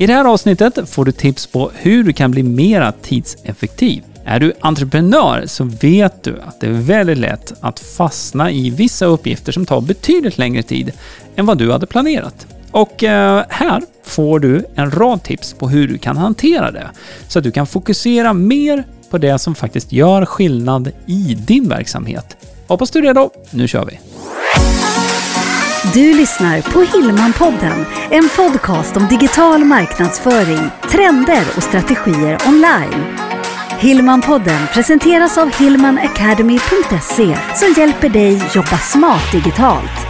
I det här avsnittet får du tips på hur du kan bli mer tidseffektiv. Är du entreprenör så vet du att det är väldigt lätt att fastna i vissa uppgifter som tar betydligt längre tid än vad du hade planerat. Och eh, här får du en rad tips på hur du kan hantera det så att du kan fokusera mer på det som faktiskt gör skillnad i din verksamhet. Hoppas du är redo. Nu kör vi! Du lyssnar på Hillmanpodden, en podcast om digital marknadsföring, trender och strategier online. Hillmanpodden presenteras av hillmanacademy.se som hjälper dig jobba smart digitalt.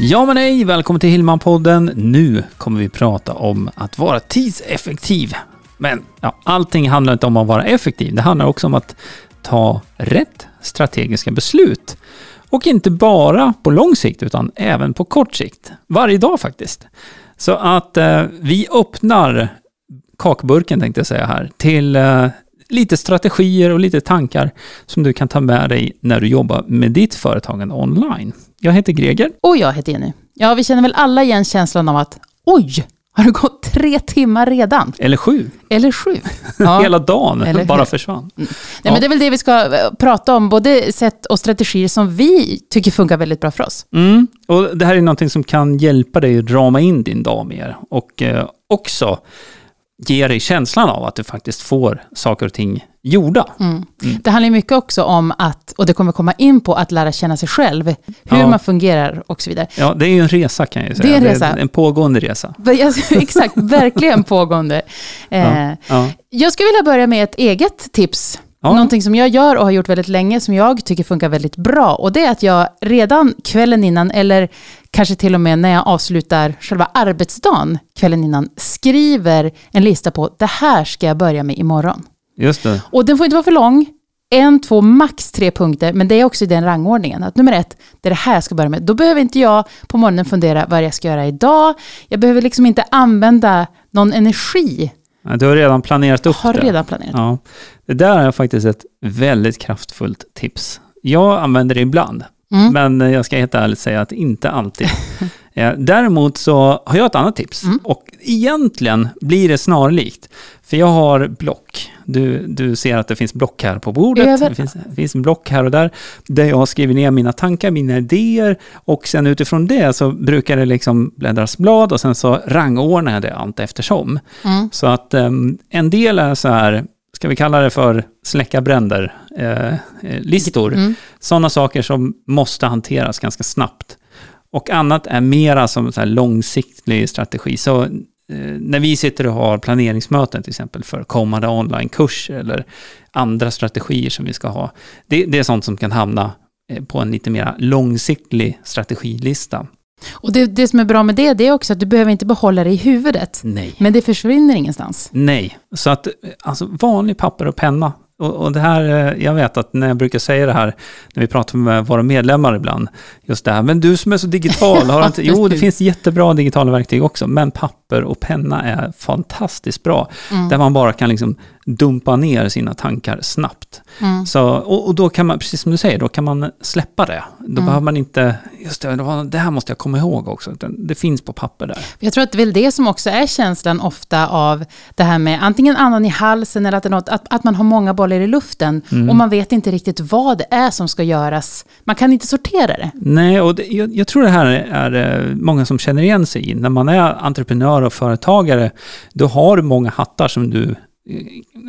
Ja men hej, välkommen till Hillmanpodden. Nu kommer vi prata om att vara tidseffektiv. Men ja, allting handlar inte om att vara effektiv. Det handlar också om att ta rätt strategiska beslut. Och inte bara på lång sikt, utan även på kort sikt. Varje dag faktiskt. Så att eh, vi öppnar kakburken, tänkte jag säga här, till eh, lite strategier och lite tankar som du kan ta med dig när du jobbar med ditt företagande online. Jag heter Greger. Och jag heter Jenny. Ja, vi känner väl alla igen känslan av att oj, har det gått tre timmar redan? Eller sju. Eller sju. Ja. Hela dagen Eller bara försvann. Mm. Nej, ja. men det är väl det vi ska eh, prata om, både sätt och strategier som vi tycker funkar väldigt bra för oss. Mm. Och det här är någonting som kan hjälpa dig att rama in din dag mer och eh, också ge dig känslan av att du faktiskt får saker och ting gjorda. Mm. Mm. Det handlar mycket också om att, och det kommer komma in på, att lära känna sig själv, hur ja. man fungerar och så vidare. Ja, det är ju en resa kan jag ju säga. Det är en, resa. Är en pågående resa. Exakt, verkligen pågående. Ja. Eh, ja. Jag skulle vilja börja med ett eget tips Ja. Någonting som jag gör och har gjort väldigt länge, som jag tycker funkar väldigt bra. Och det är att jag redan kvällen innan, eller kanske till och med när jag avslutar själva arbetsdagen kvällen innan, skriver en lista på det här ska jag börja med imorgon. Just det. Och den får inte vara för lång. En, två, max tre punkter, men det är också i den rangordningen. Att nummer ett, det är det här jag ska börja med. Då behöver inte jag på morgonen fundera vad jag ska göra idag. Jag behöver liksom inte använda någon energi du har redan planerat upp har det. redan planerat. Ja. Det där är faktiskt ett väldigt kraftfullt tips. Jag använder det ibland, mm. men jag ska helt ärligt säga att inte alltid. Eh, däremot så har jag ett annat tips mm. och egentligen blir det snarlikt. För jag har block. Du, du ser att det finns block här på bordet. Det finns, det finns en block här och där. Där jag skriver ner mina tankar, mina idéer. Och sen utifrån det så brukar det liksom bläddras blad och sen så rangordnar jag det allt eftersom. Mm. Så att um, en del är så här, ska vi kalla det för släcka bränder, eh, eh, listor. Mm. Sådana saker som måste hanteras ganska snabbt. Och annat är mera som så långsiktig strategi. Så eh, när vi sitter och har planeringsmöten till exempel för kommande onlinekurser eller andra strategier som vi ska ha, det, det är sånt som kan hamna eh, på en lite mer långsiktig strategilista. Och det, det som är bra med det, det är också att du behöver inte behålla det i huvudet. Nej. Men det försvinner ingenstans. Nej, så att alltså vanlig papper och penna och, och, det här, eh, jag vet att när jag brukar säga det här, när vi pratar med våra medlemmar ibland, just det här, men du som är så digital, har inte, jo det finns jättebra digitala verktyg också, men papper och penna är fantastiskt bra, mm. där man bara kan liksom dumpa ner sina tankar snabbt. Mm. Så, och, och, då kan man, precis som du säger, då kan man släppa det. Då mm. behöver man inte, just det, det här måste jag komma ihåg också, det finns på papper där. Jag tror att det är väl det som också är känslan ofta av det här med antingen andan i halsen eller att, något, att, att man har många bollar i luften mm. och man vet inte riktigt vad det är som ska göras. Man kan inte sortera det. Nej, och det, jag, jag, tror det här är, är många som känner igen sig i. När man är entreprenör och företagare, då har du många hattar som du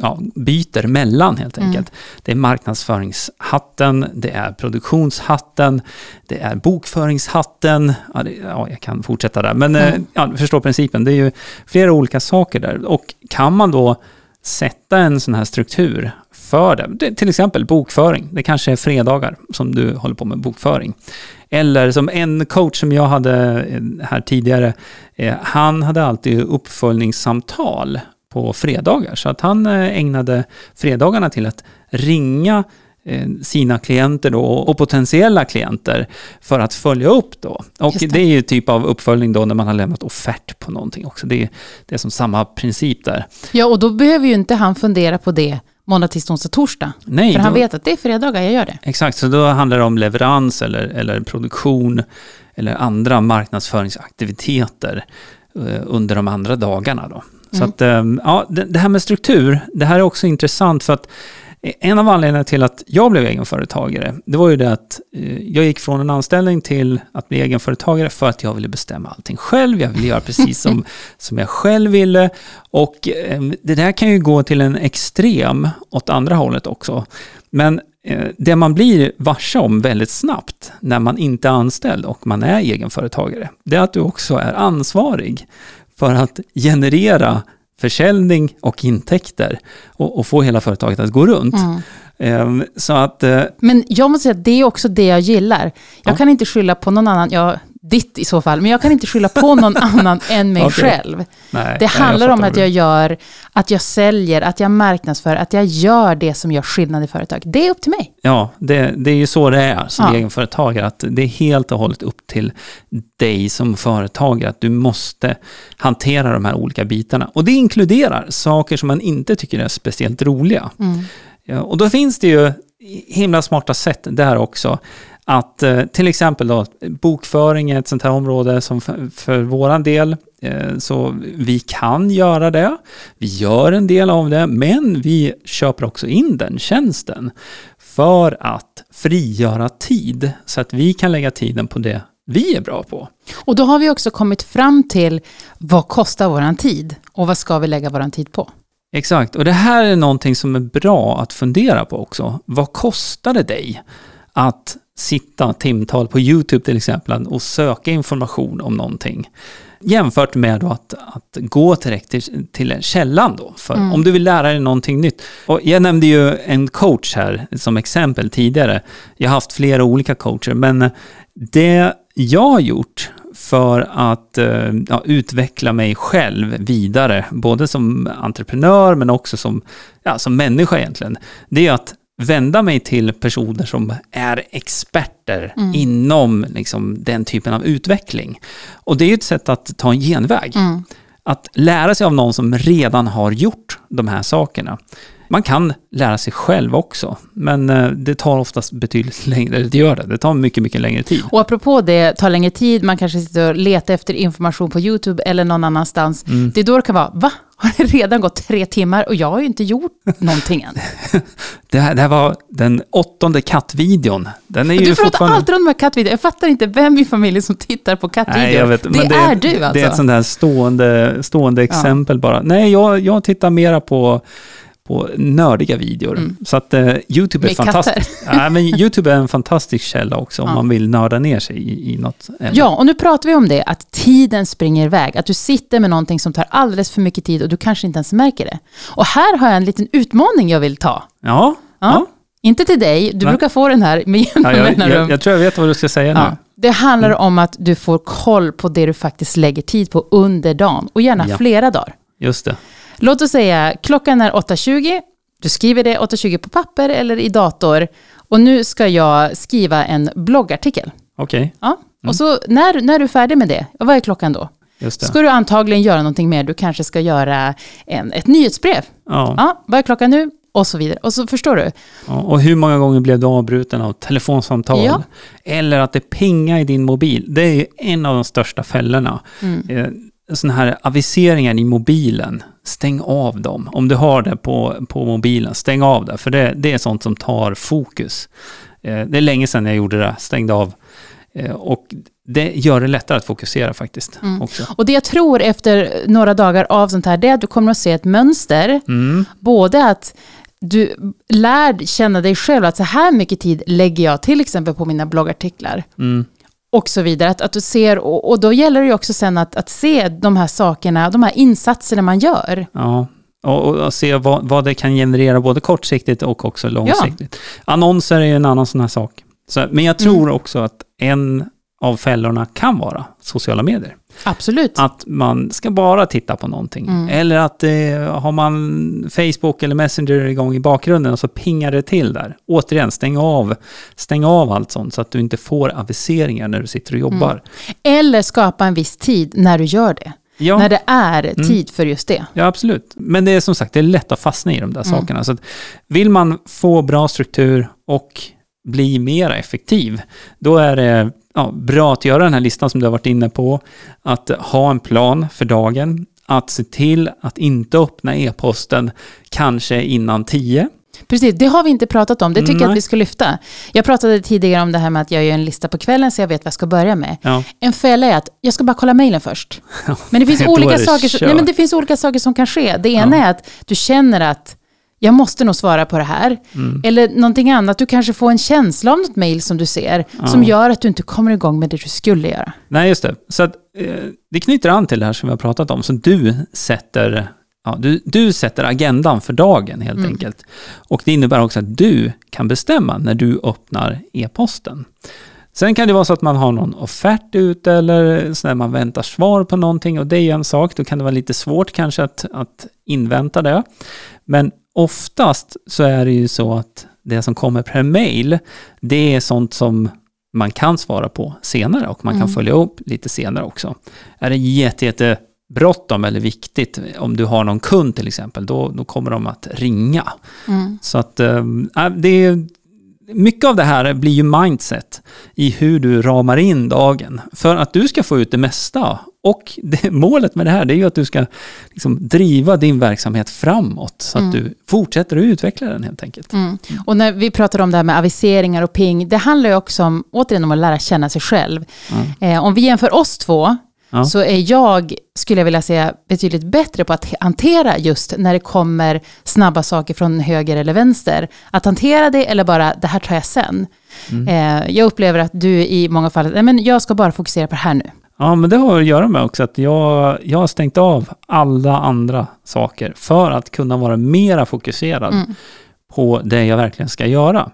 ja, byter mellan helt mm. enkelt. Mm. Det är marknadsföringshatten, det är produktionshatten, det är bokföringshatten. Ja, det, ja jag kan fortsätta där, men mm. ja, du förstår principen. Det är ju flera olika saker där. Och kan man då sätta en sån här struktur för det, det till exempel bokföring, det kanske är fredagar som du håller på med bokföring. Eller som en coach som jag hade eh, här tidigare, eh, han hade alltid uppföljningssamtal på fredagar. Så att han eh, ägnade fredagarna till att ringa eh, sina klienter då, och potentiella klienter för att följa upp då. Och det. det. är ju typ av uppföljning då när man har lämnat offert på någonting också. Det är, det är som samma princip där. Ja, och då behöver ju inte han fundera på det måndag, tisdag, onsdag, torsdag. Nej, för då, han vet att det är fredagar jag gör det. Exakt, så då handlar det om leverans eller, eller produktion eller andra marknadsföringsaktiviteter eh, under de andra dagarna. Då. Så mm. att, ehm, ja, det här med struktur, det här är också intressant för att en av anledningarna till att jag blev egenföretagare, det var ju det att eh, jag gick från en anställning till att bli egenföretagare för att jag ville bestämma allting själv. Jag ville göra precis som, som jag själv ville. Och det där kan ju gå till en extrem åt andra hållet också. Men eh, det man blir varse om väldigt snabbt när man inte är anställd och man är egenföretagare, det är att du också är ansvarig för att generera försäljning och intäkter och, och få hela företaget att gå runt. Mm. Um, så att, uh, Men jag måste säga att det är också det jag gillar. Jag ja. kan inte skylla på någon annan. Jag ditt i så fall, men jag kan inte skylla på någon annan än mig okay. själv. Nej, det handlar om att jag gör, att jag säljer, att jag marknadsför, att jag gör det som gör skillnad i företag. Det är upp till mig. Ja, det, det är ju så det är som ja. egenföretagare, att det är helt och hållet upp till dig som företagare, att du måste hantera de här olika bitarna. Och det inkluderar saker som man inte tycker är speciellt roliga. Mm. Ja, och då finns det ju himla smarta sätt där också att eh, till exempel då, bokföring är ett sånt här område som för, för våran del, eh, så vi kan göra det. Vi gör en del av det, men vi köper också in den tjänsten för att frigöra tid så att vi kan lägga tiden på det vi är bra på. Och då har vi också kommit fram till vad kostar våran tid och vad ska vi lägga våran tid på? Exakt, och det här är någonting som är bra att fundera på också. Vad kostar det dig att sitta timtal på YouTube till exempel och söka information om någonting. Jämfört med att, att gå direkt till, till källan då, för mm. om du vill lära dig någonting nytt. Och jag nämnde ju en coach här som exempel tidigare. Jag har haft flera olika coacher, men det jag har gjort för att eh, ja, utveckla mig själv vidare, både som entreprenör men också som, ja, som människa egentligen, det är att vända mig till personer som är experter mm. inom liksom, den typen av utveckling. Och det är ett sätt att ta en genväg. Mm. Att lära sig av någon som redan har gjort de här sakerna. Man kan lära sig själv också, men eh, det tar oftast betydligt längre, det gör det, det tar mycket, mycket längre tid. Och apropå det, tar längre tid, man kanske sitter och letar efter information på YouTube eller någon annanstans. Mm. Det är då det kan vara, va? Har det redan gått tre timmar och jag har ju inte gjort någonting än. det, här, det här var den åttonde kattvideon. Den är ju du pratar fortfarande... alltid om de här kattvideorna. Jag fattar inte vem i familjen som tittar på kattvideor. Nej, jag vet, det, det är du alltså. Det är ett alltså. sånt här stående, stående exempel ja. bara. Nej, jag, jag tittar mera på på nördiga videor. Mm. Så att uh, YouTube är fantastiskt. ja, men YouTube är en fantastisk källa också om ja. man vill nörda ner sig i, i något ämne. Ja, och nu pratar vi om det, att tiden springer iväg. Att du sitter med någonting som tar alldeles för mycket tid och du kanske inte ens märker det. Och här har jag en liten utmaning jag vill ta. Ja. ja. ja. Inte till dig, du Nej. brukar få den här med jämna ja, jag, jag, jag, tror jag vet vad du ska säga nu. Det handlar mm. om att du får koll på det du faktiskt lägger tid på under dagen och gärna flera dagar. Just det. Låt oss säga klockan är 8.20, du skriver det 8.20 på papper eller i dator och nu ska jag skriva en bloggartikel. Okej. Okay. Ja. Mm. Och så när, när du är färdig med det, vad är klockan då? Just det. Ska du antagligen göra någonting mer, du kanske ska göra en, ett nyhetsbrev. Ja. ja. Vad är klockan nu? Och så vidare. Och så förstår du. Ja, och hur många gånger blev du avbruten av telefonsamtal? Ja. Eller att det pingar i din mobil. Det är en av de största fällorna. Mm. Sådana här aviseringar i mobilen, stäng av dem. Om du har det på, på mobilen, stäng av det. För det, det är sånt som tar fokus. Eh, det är länge sedan jag gjorde det, stängde av. Eh, och det gör det lättare att fokusera faktiskt. Mm. Också. Och det jag tror efter några dagar av sånt här, det är att du kommer att se ett mönster. Mm. Både att du lär känna dig själv, att så här mycket tid lägger jag till exempel på mina bloggartiklar. Mm och så vidare. Att, att du ser, och, och, då gäller det ju också sen att, att se de här sakerna, de här insatserna man gör. Ja, och, och se vad, vad det kan generera både kortsiktigt och också långsiktigt. Ja. Annonser är ju en annan sån här sak. Så, men jag tror mm. också att en av fällorna kan vara sociala medier. Absolut. Att man ska bara titta på någonting. Mm. Eller att eh, har man Facebook eller Messenger igång i bakgrunden och så pingar det till där. Återigen, stäng av, stäng av allt sånt så att du inte får aviseringar när du sitter och jobbar. Mm. Eller skapa en viss tid när du gör det. Ja. När det är mm. tid mm. för just det. Ja, absolut. Men det är som sagt, det är lätt att fastna i de där mm. sakerna. Så att vill man få bra struktur och bli mer effektiv, då är det ja, bra att göra den här listan som du har varit inne på. Att ha en plan för dagen. Att se till att inte öppna e-posten kanske innan tio. Precis, det har vi inte pratat om. Det tycker jag att vi ska lyfta. Jag pratade tidigare om det här med att jag gör en lista på kvällen så jag vet vad jag ska börja med. Ja. En fälla är att jag ska bara kolla mejlen först. Men det finns, olika saker som, nej, men det finns olika saker som kan ske. Det ena ja. är att du känner att jag måste nog svara på det här. Mm. Eller någonting annat, du kanske får en känsla av något mejl som du ser, ja. som gör att du inte kommer igång med det du skulle göra. Nej, just det. Så att, eh, det knyter an till det här som vi har pratat om, så du sätter Ja, du, du sätter agendan för dagen helt mm. enkelt. Och det innebär också att du kan bestämma när du öppnar e-posten. Sen kan det vara så att man har någon offert ute eller så när man väntar svar på någonting och det är en sak. Då kan det vara lite svårt kanske att, att invänta det. Men oftast så är det ju så att det som kommer per mail, det är sånt som man kan svara på senare och man kan mm. följa upp lite senare också. Är det jätte, jätte bråttom eller viktigt, om du har någon kund till exempel, då, då kommer de att ringa. Mm. Så att äh, det är, mycket av det här blir ju mindset i hur du ramar in dagen. För att du ska få ut det mesta. Och det, målet med det här det är ju att du ska liksom driva din verksamhet framåt. Så mm. att du fortsätter att utveckla den helt enkelt. Mm. Och när vi pratar om det här med aviseringar och ping, det handlar ju också om, återigen om att lära känna sig själv. Eh, om vi jämför oss två, ja. så är jag, skulle jag vilja säga, betydligt bättre på att hantera just när det kommer snabba saker från höger eller vänster. Att hantera det eller bara, det här tar jag sen. Mm. Eh, jag upplever att du i många fall, nej men jag ska bara fokusera på det här nu. Ja, men det har att göra med också att jag, jag har stängt av alla andra saker för att kunna vara mera fokuserad mm. på det jag verkligen ska göra.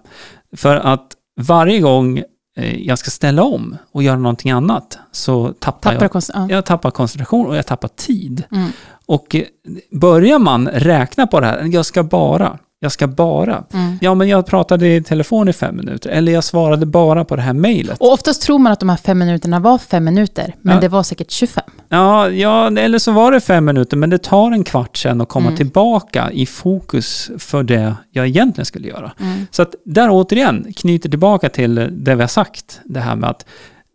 För att varje gång jag ska ställa om och göra någonting annat så tappar, tappar jag, jag tappar koncentration och jag tappar tid. Mm. Och eh, börjar man räkna på det här, jag ska bara, jag ska bara. Mm. Ja, men jag pratade i telefon i fem minuter. Eller jag svarade bara på det här mejlet. Och oftast tror man att de här fem minuterna var fem minuter. Men ja. det var säkert 25. Ja, ja, eller så var det fem minuter. Men det tar en kvart sen att komma mm. tillbaka i fokus för det jag egentligen skulle göra. Mm. Så att där återigen knyter tillbaka till det vi har sagt. Det här med att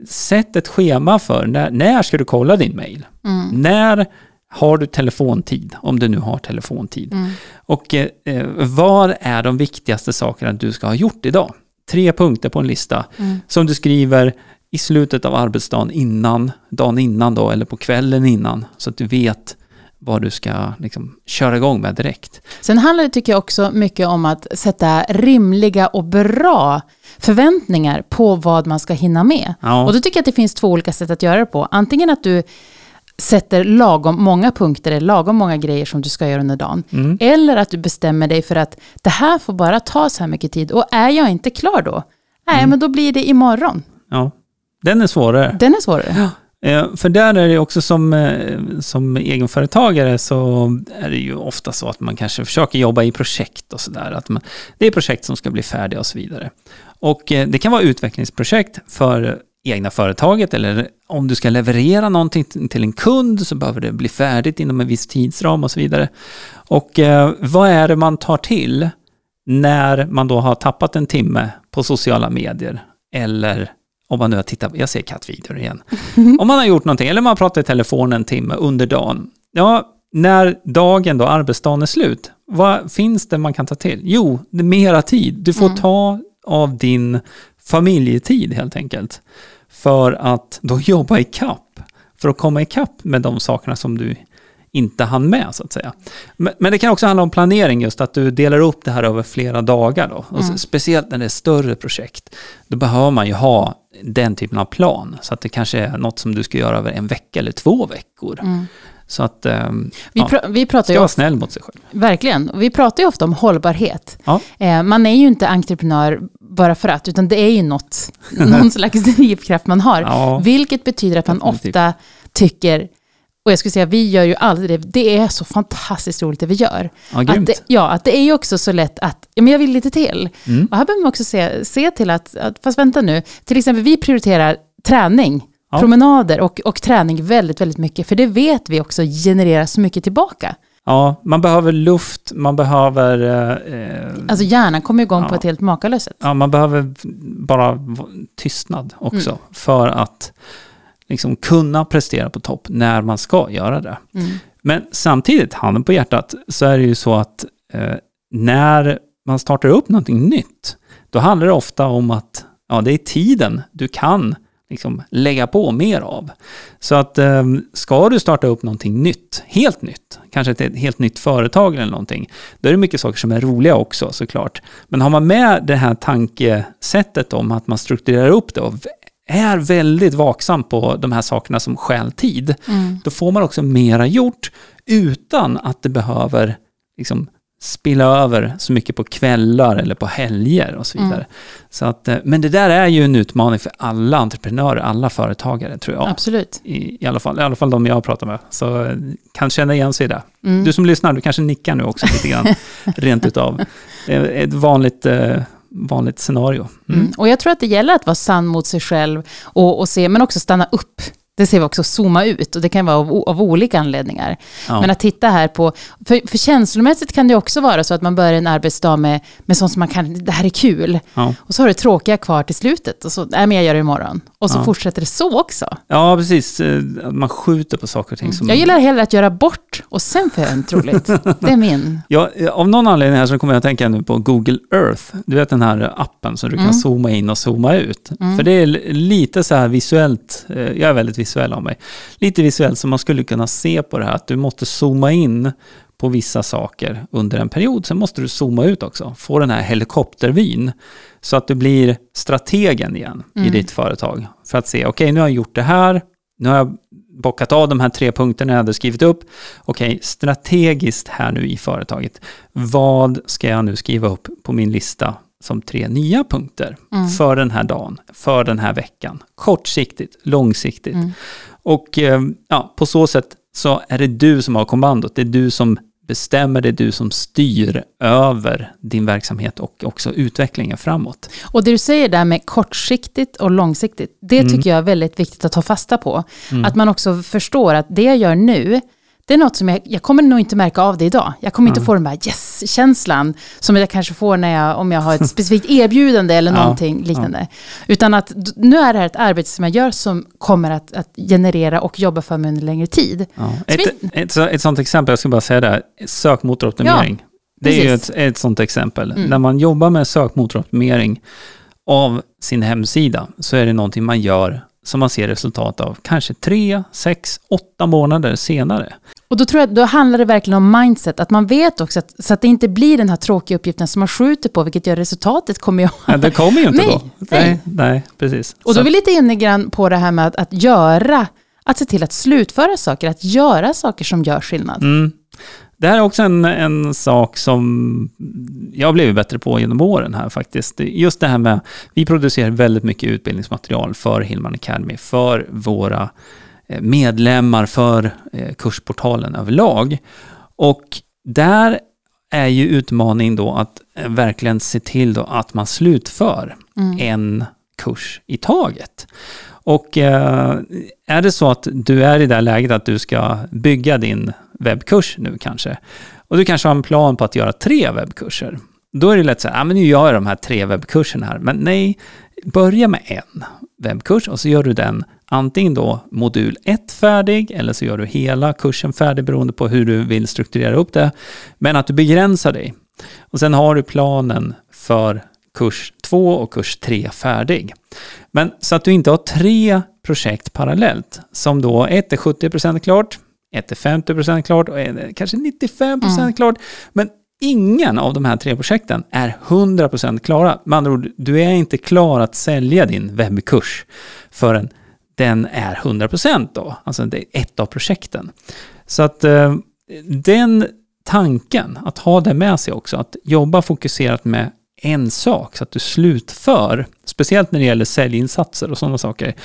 sätt ett schema för när, när ska du kolla din mejl? Mm. När har du telefontid, om du nu har telefontid? Mm. Och eh, vad är de viktigaste sakerna du ska ha gjort idag? Tre punkter på en lista mm. som du skriver i slutet av arbetsdagen innan, dagen innan då, eller på kvällen innan, så att du vet vad du ska liksom, köra igång med direkt. Sen handlar det, tycker jag, också mycket om att sätta rimliga och bra förväntningar på vad man ska hinna med. Ja. Och då tycker jag att det finns två olika sätt att göra det på. Antingen att du sätter lagom många punkter, eller lagom många grejer som du ska göra under dagen. Mm. Eller att du bestämmer dig för att det här får bara ta så här mycket tid. Och är jag inte klar då, nej mm. men då blir det imorgon. Ja, den är svårare. Den är svårare. Ja. Eh, för där är det också som, eh, som egenföretagare så är det ju ofta så att man kanske försöker jobba i projekt och sådär. Det är projekt som ska bli färdiga och så vidare. Och eh, det kan vara utvecklingsprojekt för egna företaget eller om du ska leverera någonting till en kund så behöver det bli färdigt inom en viss tidsram och så vidare. Och eh, vad är det man tar till när man då har tappat en timme på sociala medier eller om man nu har tittat, jag ser kattvideor igen. Om man har gjort någonting, eller man har pratat i telefon en timme under dagen. Ja, när dagen då, arbetsdagen är slut, vad finns det man kan ta till? Jo, det är mera tid. Du får mm. ta av din familjetid helt enkelt. För att då jobba i kapp. För att komma i kapp med de sakerna som du inte hann med så att säga. Men, men, det kan också handla om planering just, att du delar upp det här över flera dagar då. Och mm. speciellt när det är större projekt, då behöver man ju ha den typen av plan. Så att det kanske är något som du ska göra över en vecka eller två veckor. Mm. Så att um, vi, pr vi pratar ska vara snäll mot sig själv. Verkligen. Vi pratar ju ofta om hållbarhet. Ja. Eh, man är ju inte entreprenör bara för att, utan det är ju något, någon slags drivkraft man har. Ja. Vilket betyder att man ofta tycker, och jag skulle säga vi gör ju aldrig det, det är så fantastiskt roligt det vi gör. Ja, att det, ja, att det är ju också så lätt att, ja men jag vill lite till. Mm. Och här behöver man också se, se till att, att, fast vänta nu, till exempel vi prioriterar träning Ja. promenader och, och träning väldigt, väldigt mycket. För det vet vi också genererar så mycket tillbaka. Ja, man behöver luft, man behöver... Eh, alltså hjärnan kommer igång ja, på ett helt makalöst sätt. Ja, man behöver bara tystnad också mm. för att liksom kunna prestera på topp när man ska göra det. Mm. Men samtidigt, handen på hjärtat, så är det ju så att eh, när man startar upp någonting nytt, då handlar det ofta om att ja, det är tiden du kan liksom lägga på mer av. Så att eh, ska du starta upp någonting nytt, helt nytt, kanske ett helt nytt företag eller någonting, då är det mycket saker som är roliga också såklart. Men har man med det här tankesättet om att man strukturerar upp det och är väldigt vaksam på de här sakerna som stjäl tid, mm. då får man också mera gjort utan att det behöver liksom, spilla över så mycket på kvällar eller på helger och så vidare. Mm. Så att, eh, men det där är ju en utmaning för alla entreprenörer, alla företagare tror jag. Absolut. I, i, alla, fall, I alla fall de jag pratar med. Så eh, kan känna igen sig i det. Mm. Du som lyssnar, du kanske nickar nu också lite grann, rent utav. Ett vanligt eh, vanligt scenario. Mm. Mm. Och jag tror att det gäller att vara sann mot sig själv och, och se, men också stanna upp det ser vi också zooma ut och det kan vara av, av olika anledningar. Ja. Men att titta här på, för, för känslomässigt kan det också vara så att man börjar en arbetsdag med, med sånt som man kan, det här är kul. Ja. Och så har du tråkiga kvar till slutet och så, nej men jag gör det imorgon. Och så ja. fortsätter det så också. Ja, precis. Eh, man skjuter på saker och ting. Som... Jag gillar hellre att göra bort och sen får jag en troligt. det är min. Ja, av någon anledning här så kommer jag att tänka nu på Google Earth. Du vet den här appen som du mm. kan zooma in och zooma ut. Mm. För det är lite så här visuellt, eh, jag är väldigt visuell visuell av mig. Lite visuellt som man skulle kunna se på det här, att du måste zooma in på vissa saker under en period. Sen måste du zooma ut också, få den här helikoptervyn. Så att du blir strategen igen mm. i ditt företag. För att se, okej okay, nu har jag gjort det här, nu har jag bockat av de här tre punkterna jag hade skrivit upp. Okej, okay, strategiskt här nu i företaget. Vad ska jag nu skriva upp på min lista som tre nya punkter mm. för den här dagen, för den här veckan. Kortsiktigt, långsiktigt. Mm. Och eh, ja, på så sätt så är det du som har kommandot. Det är du som bestämmer, det är du som styr över din verksamhet och också utvecklingen framåt. Och det du säger där med kortsiktigt och långsiktigt, det mm. tycker jag är väldigt viktigt att ta fasta på. Mm. Att man också förstår att det jag gör nu, det är något som jag, jag kommer nog inte märka av det idag. Jag kommer inte få den där yes-känslan som jag kanske får när jag, om jag har ett specifikt erbjudande eller någonting liknande. Utan att nu är det här ett arbete som jag gör som kommer att, att generera och jobba för mig under längre tid. Ett, ett, ett, sånt exempel, jag ska bara säga det, sökmotoroptimering. det är ju ett, ett sånt exempel. Mm. När man jobbar med sökmotoroptimering av sin hemsida så är det någonting man gör som man ser resultat av kanske tre, sex, åtta månader senare. Och då tror jag då handlar det verkligen om mindset, att man vet också att, så att det inte blir den här tråkiga uppgiften som man skjuter på, vilket gör resultatet kommer ju... Ja, det kommer ju inte nej, då. Nej. nej, nej, precis. Och då är vi lite inne grann på det här med att, att göra, att se till att slutföra saker, att göra saker som gör skillnad. Mm. Det här är också en, en sak som jag har blivit bättre på genom åren här faktiskt. Just det här med, vi producerar väldigt mycket utbildningsmaterial för Hillman Academy, för våra medlemmar, för eh, kursportalen överlag. Och där är ju utmaningen då att eh, verkligen se till då att man slutför mm. en kurs i taget. Och är det så att du är i det läget att du ska bygga din webbkurs nu kanske. Och du kanske har en plan på att göra tre webbkurser. Då är det lätt så här, ja men nu gör jag de här tre webbkurserna här. Men nej, börja med en webbkurs och så gör du den antingen då modul 1 färdig eller så gör du hela kursen färdig beroende på hur du vill strukturera upp det. Men att du begränsar dig. Och sen har du planen för kurs 2 och kurs 3 färdig. Men så att du inte har tre projekt parallellt, som då ett är 70% klart, ett är 50% klart och ett kanske 95% mm. klart. Men ingen av de här tre projekten är 100% klara. Med andra ord, du är inte klar att sälja din webbkurs förrän den är 100% då. Alltså det är ett av projekten. Så att eh, den tanken, att ha det med sig också, att jobba fokuserat med en sak så att du slutför, speciellt när det gäller säljinsatser och sådana saker,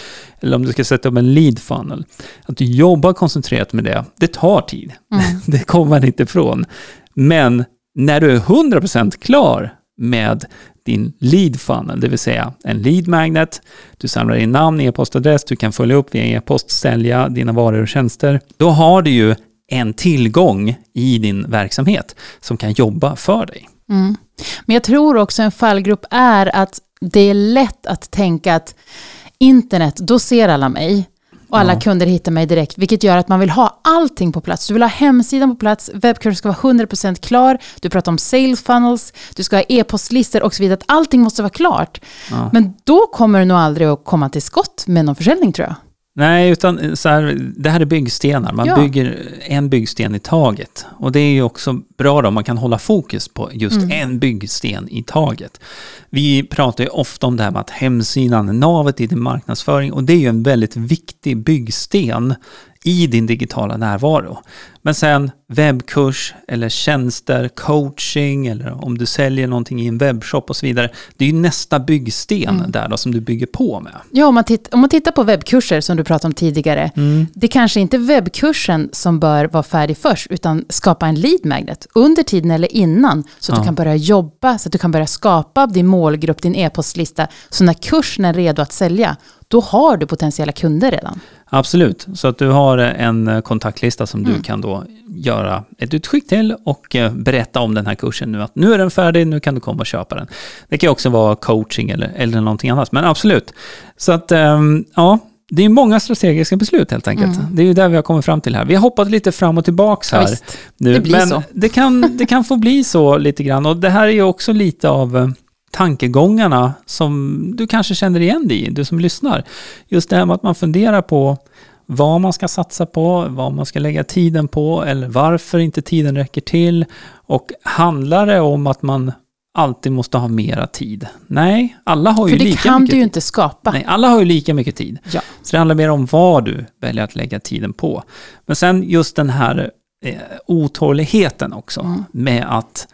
eller om du ska sätta upp en lead funnel, att du jobbar koncentrerat med det, det tar tid. Mm. Det kommer man inte ifrån. Men när du är 100% klar med din lead funnel, det vill säga en lead magnet, du samlar in namn, e-postadress, du kan följa upp via e-post, sälja dina varor och tjänster, då har du ju en tillgång i din verksamhet som kan jobba för dig. Mm. Men jag tror också en fallgrupp är att det är lätt att tänka att internet, då ser alla mig. Och alla ja. kunder hittar mig direkt, vilket gör att man vill ha allting på plats. Du vill ha hemsidan på plats, webbkursen ska vara 100% klar, du pratar om sales funnels, du ska ha e-postlistor och så vidare. Allting måste vara klart. Ja. Men då kommer du nog aldrig att komma till skott med någon försäljning tror jag. Nej, utan så här, det här är byggstenar. Man ja. bygger en byggsten i taget. Och det är ju också bra då, man kan hålla fokus på just mm. en byggsten i taget. Vi pratar ju ofta om det här med att hemsidan, navet i din marknadsföring, och det är ju en väldigt viktig byggsten i din digitala närvaro. Men sen webbkurs eller tjänster, coaching eller om du säljer någonting i en webbshop och så vidare. Det är ju nästa byggsten mm. där då som du bygger på med. Ja, om man, titt, om man tittar på webbkurser som du pratade om tidigare. Mm. Det kanske inte är webbkursen som bör vara färdig först, utan skapa en lead magnet under tiden eller innan. Så att ja. du kan börja jobba, så att du kan börja skapa din målgrupp, din e-postlista. Så när kursen är redo att sälja, då har du potentiella kunder redan. Absolut, så att du har en kontaktlista som mm. du kan då göra ett utskick till och eh, berätta om den här kursen nu. Att nu är den färdig, nu kan du komma och köpa den. Det kan också vara coaching eller, eller någonting annat, men absolut. Så att, ehm, ja, det är många strategiska beslut helt enkelt. Mm. Det är ju där vi har kommit fram till här. Vi har hoppat lite fram och tillbaka här. Ja, nu, det blir men så. Det kan, det kan få bli så lite grann. Och det här är ju också lite av eh, tankegångarna som du kanske känner igen dig i, du som lyssnar. Just det här med att man funderar på vad man ska satsa på, vad man ska lägga tiden på eller varför inte tiden räcker till. Och handlar det om att man alltid måste ha mera tid? Nej, alla har ju lika mycket För det kan du ju inte skapa. Nej, alla har ju lika mycket tid. Ja. Så det handlar mer om vad du väljer att lägga tiden på. Men sen just den här eh, otåligheten också mm. med att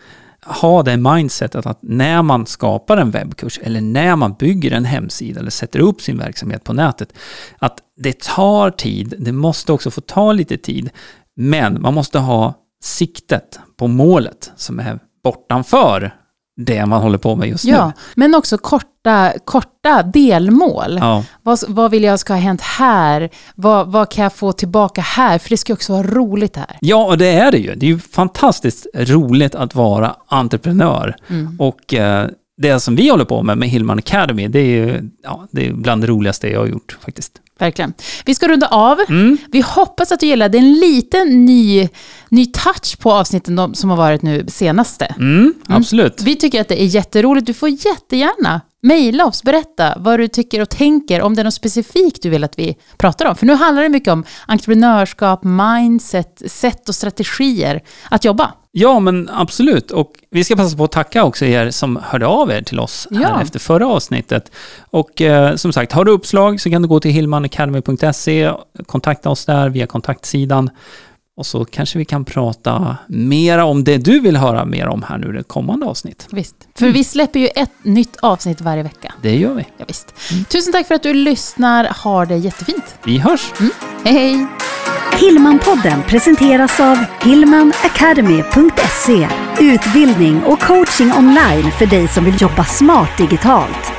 ha det mindsetet att när man skapar en webbkurs eller när man bygger en hemsida eller sätter upp sin verksamhet på nätet, att det tar tid, det måste också få ta lite tid, men man måste ha siktet på målet som är bortanför det man håller på med just ja, nu. Men också korta, korta delmål. Ja. Vad, vad vill jag ska ha hänt här? Vad, vad kan jag få tillbaka här? För det ska också vara roligt här. Ja, och det är det ju. Det är ju fantastiskt roligt att vara entreprenör. Mm. Och eh, det som vi håller på med, med Hillman Academy, det är ju ja, det är bland det roligaste jag har gjort faktiskt. Verkligen. Vi ska runda av. Mm. Vi hoppas att du gillade en liten ny, ny touch på avsnitten som har varit nu senaste. Mm, mm. absolut. Vi tycker att det är jätteroligt. Du får jättegärna mejla oss, berätta vad du tycker och tänker, om det är något specifikt du vill att vi pratar om. För nu handlar det mycket om entreprenörskap, mindset, sätt och strategier att jobba. Ja, men absolut. Och vi ska passa på att tacka också er som hörde av er till oss här ja. efter förra avsnittet. Och eh, som sagt, har du uppslag så kan du gå till hillmanacademy.se, kontakta oss där via kontaktsidan. Och så kanske vi kan prata mera om det du vill höra mer om här nu i det kommande avsnitt. Visst, för vi släpper ju ett nytt avsnitt varje vecka. Det gör vi. Ja, visst. Mm. Tusen tack för att du lyssnar. Ha det jättefint. Vi hörs. Mm. Hej, hej. Hillmanpodden presenteras av hillmanacademy.se Utbildning och coaching online för dig som vill jobba smart digitalt.